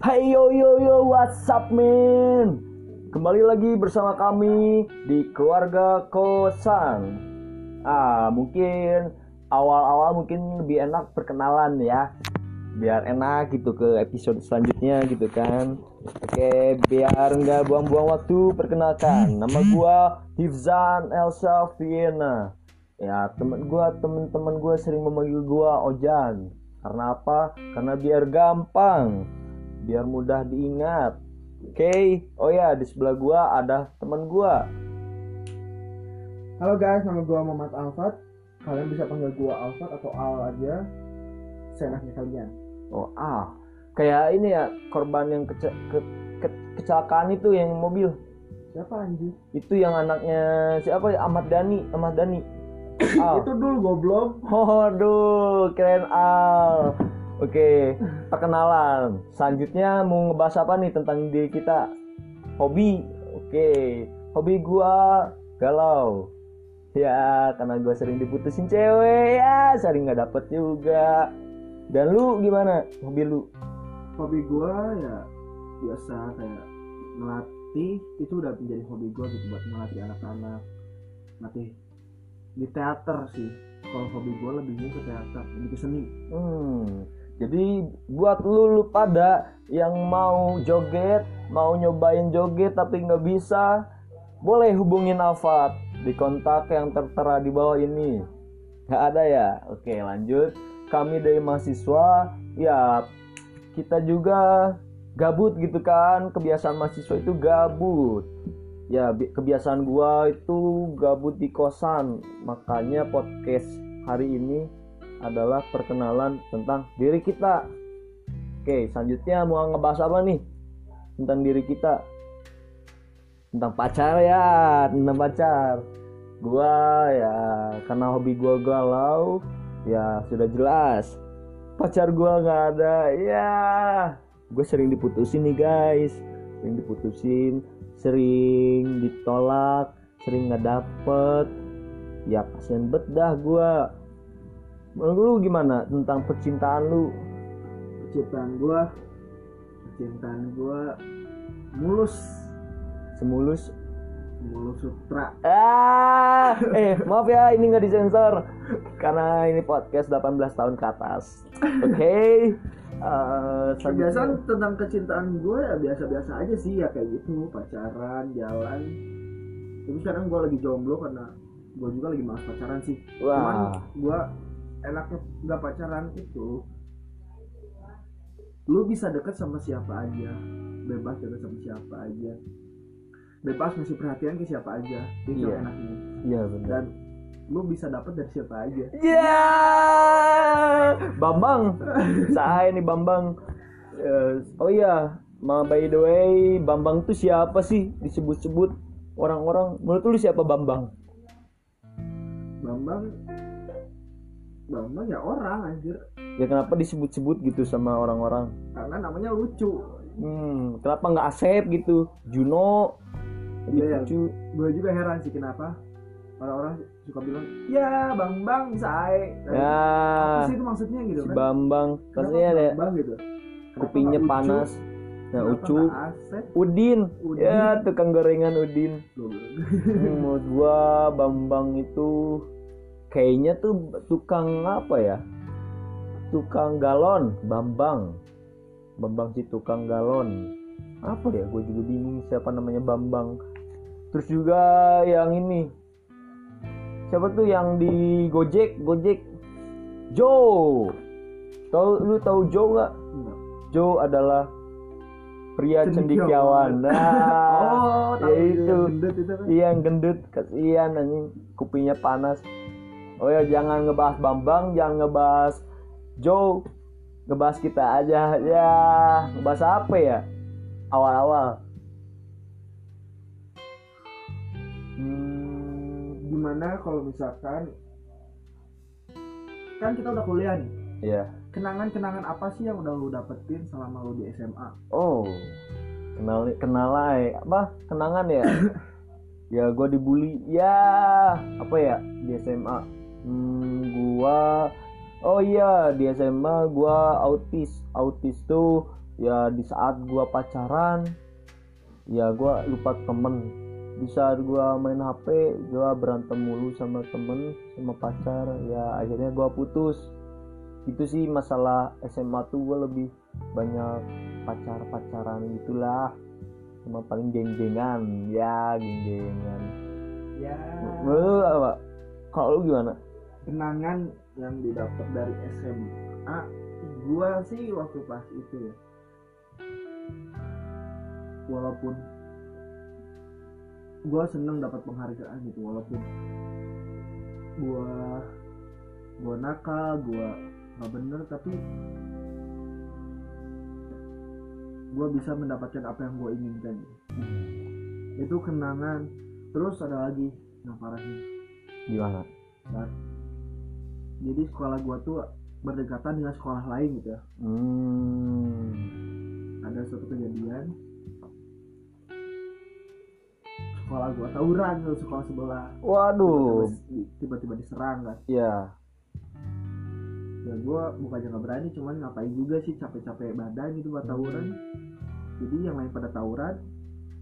Hai yo yo yo what's up man? Kembali lagi bersama kami di keluarga kosan. Ah mungkin awal-awal mungkin lebih enak perkenalan ya. Biar enak gitu ke episode selanjutnya gitu kan. Oke biar nggak buang-buang waktu perkenalkan. Nama gua Hifzan Elsa Vienna Ya temen gua temen-temen gua sering memanggil gua Ojan. Karena apa? Karena biar gampang biar mudah diingat. Oke, okay. oh ya di sebelah gua ada teman gua. Halo guys, nama gua Muhammad Alfat. Kalian bisa panggil gua Alfat atau Al aja. Seenaknya kalian. Oh, ah. Kayak ini ya, korban yang kece ke ke kecelakaan itu yang mobil. Siapa anjir? Itu yang anaknya siapa ya? Ahmad Dhani, Ahmad Dhani. Al. itu dulu goblok. Oh, aduh, keren Al. Oke, perkenalan. Selanjutnya mau ngebahas apa nih tentang diri kita? Hobi. Oke, hobi gua galau. Ya, karena gua sering diputusin cewek ya, sering nggak dapet juga. Dan lu gimana? Hobi lu? Hobi gua ya biasa kayak melatih itu udah menjadi hobi gua gitu buat melatih anak-anak. Melatih di teater sih. Kalau hobi gua lebihnya ke teater, lebih ke seni. Hmm jadi buat lu, lu pada yang mau joget, mau nyobain joget tapi nggak bisa, boleh hubungin Alfat di kontak yang tertera di bawah ini. Gak ada ya? Oke lanjut. Kami dari mahasiswa, ya kita juga gabut gitu kan. Kebiasaan mahasiswa itu gabut. Ya kebiasaan gua itu gabut di kosan. Makanya podcast hari ini adalah perkenalan tentang diri kita. Oke, selanjutnya mau ngebahas apa nih? Tentang diri kita. Tentang pacar ya, tentang pacar. Gua ya karena hobi gua galau, ya sudah jelas. Pacar gua nggak ada. Ya, gue sering diputusin nih guys. Sering diputusin, sering ditolak, sering nggak dapet. Ya kasihan bet dah gua menurut lu gimana tentang percintaan lu? Percintaan gua percintaan gua mulus. Semulus. Mulus sutra. Ah eh maaf ya ini nggak disensor. Karena ini podcast 18 tahun ke atas. Oke. Okay. uh, kebiasaan tentang kecintaan gue ya biasa-biasa aja sih ya kayak gitu. Pacaran jalan. Tapi sekarang gue lagi jomblo karena gue juga lagi malas pacaran sih. Wah. cuman gue enaknya nggak pacaran itu lu bisa deket sama siapa aja bebas deket sama siapa aja bebas ngasih perhatian ke siapa aja itu yeah. enaknya. Iya yeah, benar dan lu bisa dapet dari siapa aja. Ya yeah! Bambang. Saya nih Bambang. Uh, oh iya ma by the way Bambang tuh siapa sih? Disebut-sebut orang-orang. Menurut lu siapa Bambang? Bambang Bambang ya orang anjir. Ya kenapa disebut-sebut gitu sama orang-orang? Karena namanya lucu. Hmm kenapa nggak Asep gitu? Juno. Iya ya gue juga heran sih kenapa orang-orang suka bilang ya Bambang say. Ya. Apa sih itu maksudnya gitu kan? Bambang. Maksudnya ada Bambang gitu? Kupingnya panas. Nah, Ucu, Udin. Udin, ya tukang gorengan Udin. hmm, menurut gua Bambang itu kayaknya tuh tukang apa ya? Tukang galon Bambang. Bambang si tukang galon. Apa ya? Gue juga bingung siapa namanya Bambang. Terus juga yang ini. Siapa tuh yang di Gojek? Gojek. Joe. Tahu lu tahu Joe nggak? Joe adalah pria cendikiawan. nah oh, ya itu. iya yang gendut kasihan anjing. Kupingnya panas oh ya jangan ngebahas Bambang jangan ngebahas Joe. Ngebahas kita aja ya. Ngebahas apa ya? Awal-awal. Hmm, gimana kalau misalkan kan kita udah kuliah nih. Iya. Kenangan-kenangan apa sih yang udah lu dapetin selama lu di SMA? Oh, kenal kenalai apa? Kenangan ya? ya gue dibully. Ya apa ya? Di SMA hmm, gua oh iya di SMA gua autis. Autis tuh ya di saat gua pacaran ya gua lupa temen. Di saat gua main HP gua berantem mulu sama temen sama pacar. Ya akhirnya gua putus. Itu sih masalah SMA tuh gua lebih banyak pacar pacaran gitulah. Sama paling geng-gengan. Ya geng-gengan. Ya. Lu apa? Kalau lu gimana kenangan yang didapat dari SMA gua sih waktu pas itu ya. Walaupun gua seneng dapat penghargaan gitu walaupun gua gua nakal gua nggak bener tapi gua bisa mendapatkan apa yang gua inginkan. Itu kenangan. Terus ada lagi yang parahnya gimana? Nah, jadi sekolah gua tuh berdekatan dengan sekolah lain gitu ya. hmm. Ada suatu kejadian sekolah gua tawuran tuh sekolah sebelah. waduh Tiba-tiba- diserang kan. ya Ya gua bukannya nggak berani, cuman ngapain juga sih capek-capek badan gitu buat tawuran. Jadi yang lain pada tawuran,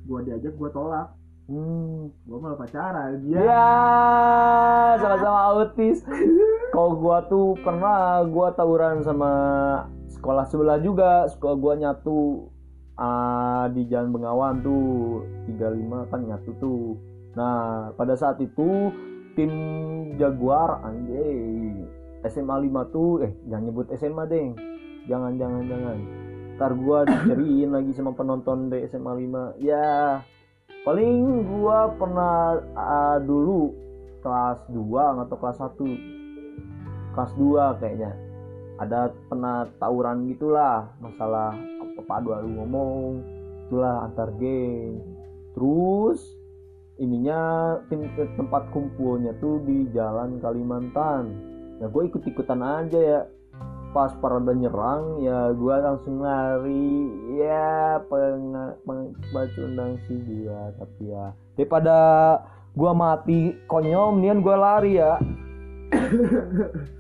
gua diajak gua tolak. hmm. Gua malah pacaran. Ya, sama-sama autis. Kalau gua tuh pernah gua tawuran sama sekolah sebelah juga. Sekolah gua nyatu ah, di Jalan Bengawan tuh 35 kan nyatu tuh. Nah, pada saat itu tim Jaguar anjay SMA 5 tuh eh jangan nyebut SMA deng. Jangan jangan jangan. Ntar gua diceriin lagi sama penonton di SMA 5. Ya, paling gua pernah ah, dulu kelas 2 atau kelas 1 kelas 2 kayaknya. Ada pernah tawuran gitulah masalah apa padu lu ngomong itulah antar geng. Terus ininya tim tempat kumpulnya tuh di jalan Kalimantan. Ya gue ikut ikutan aja ya. Pas pada nyerang ya gue langsung lari. Ya peng pengacundang sih gua tapi ya. Daripada gua mati konyol nian gua lari ya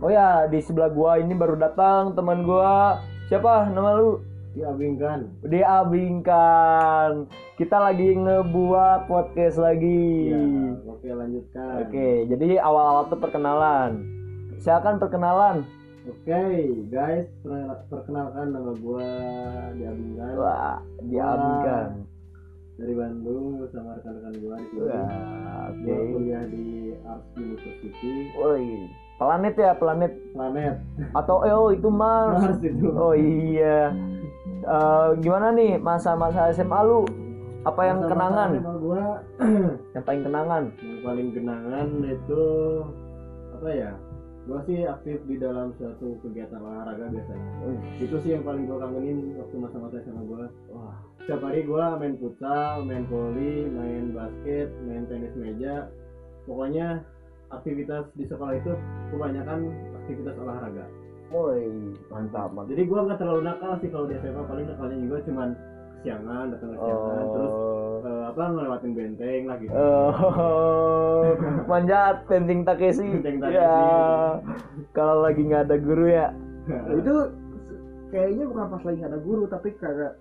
oh ya di sebelah gua ini baru datang teman gua. Siapa? Nama lu? Diabingkan. diabingkan kita lagi ngebuat podcast lagi. Oke lanjutkan. oke jadi awal-awal tuh perkenalan. Silakan perkenalan. Oke, guys, per- perkenalkan nama gua Diabingkan wah diabingkan dari Bandung bersama rekan-rekan gua di sini. oke. Gua kuliah di Arts University. Woi, planet ya planet Planet atau eh, oh itu Mars. Mars itu. Oh iya. Eh, gimana nih masa-masa SMA lu? Apa yang Masa-masa kenangan? SMA gua Yang paling kenangan? yang paling kenangan itu apa ya? Gua sih aktif di dalam suatu kegiatan olahraga biasanya. Itu sih yang paling gua kangenin waktu masa-masa SMA gua. Wah, Setiap hari gua main futsal, main voli, main basket, main tenis meja. Pokoknya aktivitas di sekolah itu kebanyakan aktivitas olahraga. woi, mantap, mantap. Jadi gua nggak terlalu nakal sih kalau di SMA paling nakalnya juga cuman kesiangan, datang kesiangan, terus Oh. eh, apa ngelewatin benteng lah gitu. Oh, manjat penting Takeshi. Benteng Takeshi. Ya. Kalau lagi nggak ada guru ya. itu kayaknya bukan pas lagi nggak ada guru tapi kayak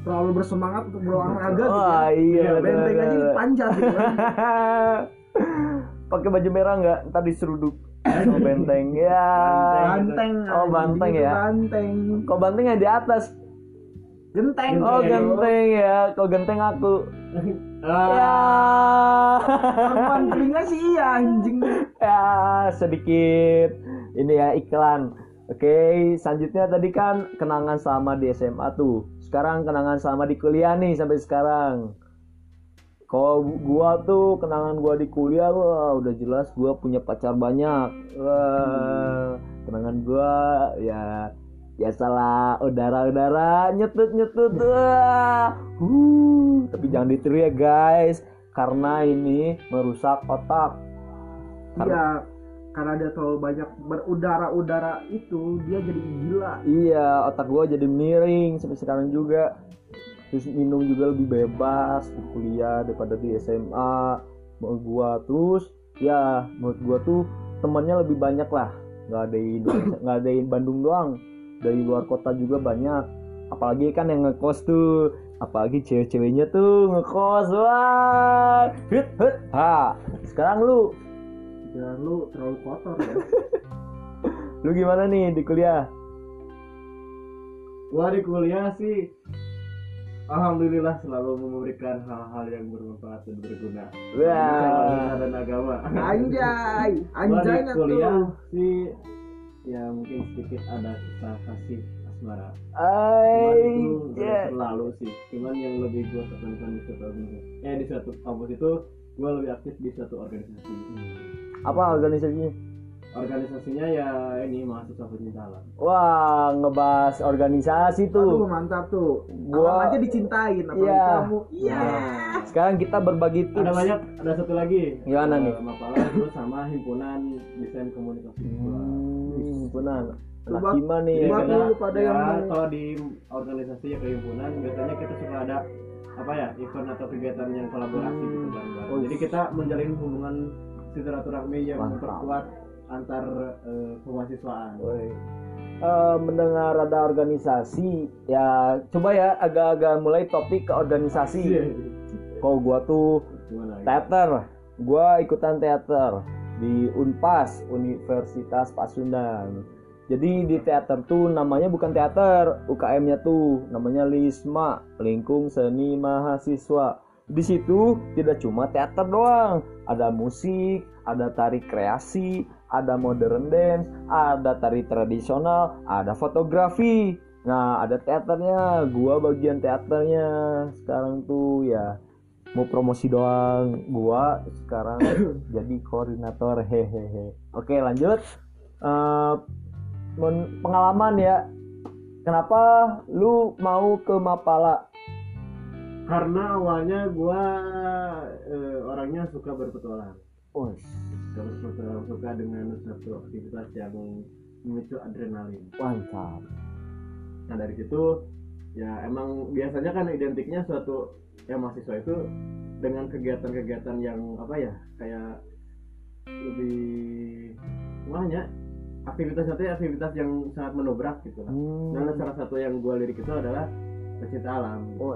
terlalu bersemangat untuk berolahraga gitu. Wah, iya. Ya, benteng aja dipanjat gitu kan. Pakai baju merah nggak? Ntar diseruduk. Oh, benteng ya. Banteng. Oh, banteng ya. Banteng. Kok bantengnya di atas? Genteng. Oh, genteng ya. Kok genteng aku? Ah, Ya. Telinga sih iya anjing. ya, sedikit ini ya iklan. Oke, selanjutnya tadi kan kenangan selama di SMA tuh. Sekarang kenangan selama di kuliah nih sampai sekarang. Kalau gua tuh kenangan gua di kuliah wah udah jelas gua punya pacar banyak. Wah, kenangan gua ya biasalah udara-udara nyetut-nyetut. Wah. Huh, tapi jangan ditiru ya guys karena ini merusak otak. Iya, karena dia terlalu banyak berudara-udara itu dia jadi gila. Iya, otak gua jadi miring sampai sekarang juga. Terus minum juga lebih bebas di kuliah daripada di SMA. Menurut gua terus ya menurut gua tuh temannya lebih banyak lah. Nggak ada nggak ada di Bandung doang. Dari luar kota juga banyak. apalagi kan yang ngekos tuh apalagi cewek-ceweknya tuh ngekos wah hit hit ha sekarang lu jangan lu terlalu kotor ya lu gimana nih di kuliah gua di kuliah sih Alhamdulillah selalu memberikan hal-hal yang bermanfaat dan berguna. Wah. dan agama. Anjay, anjay di kuliah sih ya mungkin sedikit ada kisah kasih asmara. Cuman Ay, itu nggak yeah. terlalu sih. Cuman yang lebih gua tekankan di organisasi, eh di suatu kampus itu gua lebih aktif di suatu organisasi. apa organisasinya Organisasinya ya ini mahasiswa pencinta alam. wah ngebahas organisasi Tuh tuh mantap tuh. Gua- Alam aja dicintain apalagi Iya. kamu. Iya. sekarang kita berbagi tips Ada banyak, ada satu lagi. Gimana Eh, nih? Mapala itu sama himpunan desain komunikasi visual. hmm, anak Coba- gimana nih Buat lu pada ya, yang kalau di organisasi ya kehimpunan biasanya kita suka ada apa ya event atau kegiatan yang kolaborasi gitu kan. Oh. Jadi kita menjalin hubungan silaturahmi yang memperkuat antar eh, kemahasiswaan. Eh, mendengar ada organisasi ya coba ya agak-agak mulai topik ke organisasi Iya. kok gua tuh Gimana? teater gua ikutan teater di Unpas Universitas Pasundan jadi di teater tuh namanya bukan teater UKM-nya tuh namanya Lisma Lingkung Seni Mahasiswa di situ tidak cuma teater doang ada musik ada tari kreasi ada modern dance ada tari tradisional ada fotografi. Nah ada teaternya. Gua bagian teaternya sekarang tuh ya. Mau promosi doang. Gua sekarang jadi koordinator. Hehehe. Oke lanjut. Men- pengalaman ya. Kenapa lu mau ke Mapala? Karena awalnya gua eh, orangnya suka berpetualang. oh Suka berpetualang, suka dengan satu aktivitas yang memicu adrenalin. mantap Nah dari situ ya emang biasanya kan identiknya suatu ya mahasiswa itu dengan kegiatan-kegiatan yang apa ya kayak lebih banyak aktivitasnya itu aktivitas yang sangat menobrak gitu lah. Hmm. Dan salah satu yang gue lirik itu adalah pecinta alam. gitu. Oh,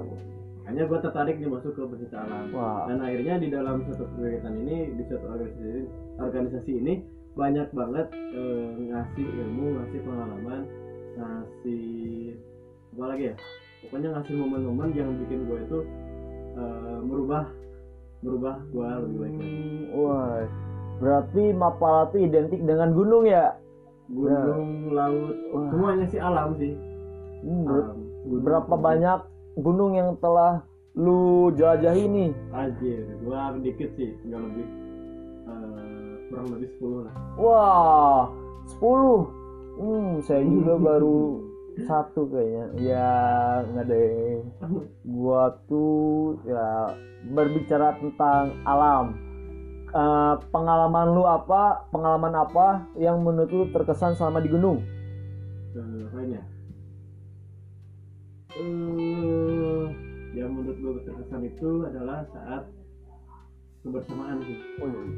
Makanya gue tertarik nih masuk ke pecinta alam. wah Dan akhirnya di dalam satu kegiatan ini di suatu organisasi organisasi ini banyak banget eh, ngasih ilmu, ngasih pengalaman, ngasih apa lagi ya? Pokoknya ngasih momen-momen yang bikin gue itu eh, merubah merubah gue lebih baik lagi. Hmm, wah berarti Mapala tuh identik dengan gunung ya Gunung, laut, Wah. semuanya sih alam sih. Hmm, ber- Alam. Gunung, berapa gunung. banyak gunung yang telah lu jelajahi nih Anjir, gua dikit sih, nggak lebih eh, kurang lebih 10 lah. Wah, 10. Hmm, saya juga baru satu kayaknya. Ya, nggak deh. Gua tuh ya berbicara tentang alam. Eh, pengalaman lu apa? Pengalaman apa yang menurut lu terkesan selama di gunung? Eh, Eh, yang menurut gue terkesan itu adalah saat kebersamaan sih.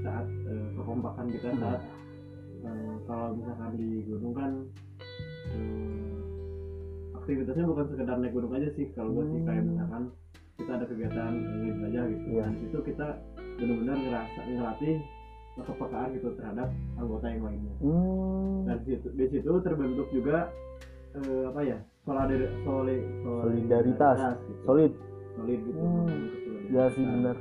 Saat eh, kekompakan kita saat eh, kalau misalkan di gunung kan eh, aktivitasnya bukan sekedar naik gunung aja sih. Kalau gue sih kayak Hmm. misalkan kita ada kegiatan ngeliat aja gitu. Iya. Dan itu kita benar-benar ngerasa ngelatih kepekaan gitu terhadap anggota yang lainnya Hmm, dan di situ, di situ terbentuk juga eh, apa ya solidar, soli, Solidaritas. gitu. solid. solid gitu Hmm. Ya sih bener.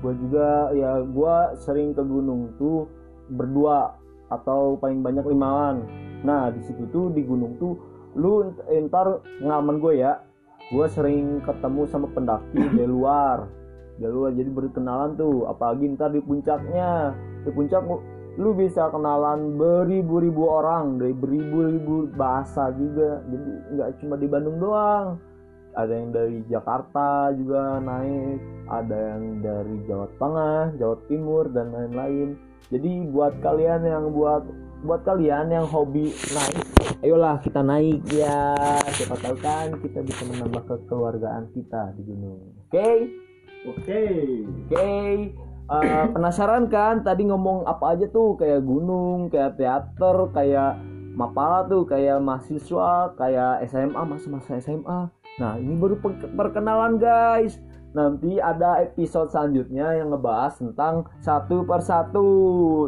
Gua juga ya gua sering ke gunung tuh berdua atau paling banyak limaan. Nah di situ tuh di gunung tuh lu entar pengalaman gue ya. Gua sering ketemu sama pendaki dari luar, dari luar jadi berkenalan tuh. Apalagi ntar di puncaknya, di puncak lu- bisa kenalan beribu-ribu orang dari beribu-ribu bahasa juga. Jadi nggak cuma di Bandung doang ada yang dari Jakarta juga naik, ada yang dari Jawa Tengah, Jawa Timur dan lain-lain. Jadi buat kalian yang buat buat kalian yang hobi naik, ayolah kita naik ya. Siapa tahu kan kita bisa menambah kekeluargaan kita di gunung. Oke? oke Oke. Eh, penasaran kan? Tadi ngomong apa aja tuh? Kayak gunung, kayak teater, kayak mapala tuh kayak mahasiswa kayak SMA masa-masa SMA nah ini baru pe- perkenalan guys. Nanti ada episode selanjutnya yang ngebahas tentang satu persatu.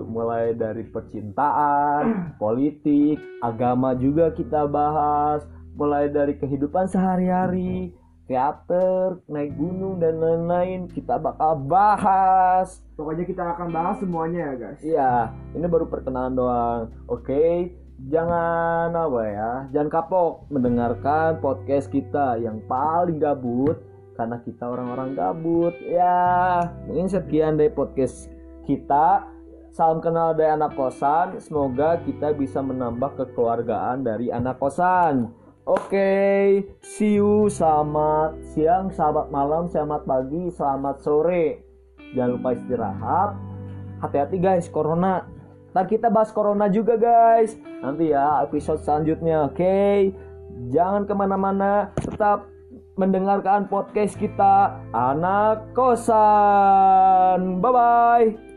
Mulai dari percintaan politik agama juga kita bahas. Mulai dari kehidupan sehari-hari teater naik gunung dan lain-lain kita bakal bahas Pokoknya kita akan bahas semuanya ya guys. Iya, ini baru perkenalan doang. Oke, jangan apa ya, jangan kapok mendengarkan podcast kita yang paling gabut karena kita orang-orang gabut. Ya, mungkin sekian dari podcast kita. Salam kenal dari anak kosan. Semoga kita bisa menambah kekeluargaan dari anak kosan. Oke, see you. Selamat siang, selamat malam, selamat pagi, selamat sore. Jangan lupa istirahat. Hati-hati guys, corona. Ntar kita bahas corona juga guys. Nanti ya episode selanjutnya. Oke, jangan ke mana-mana. Tetap mendengarkan podcast kita anak kosan. Bye bye.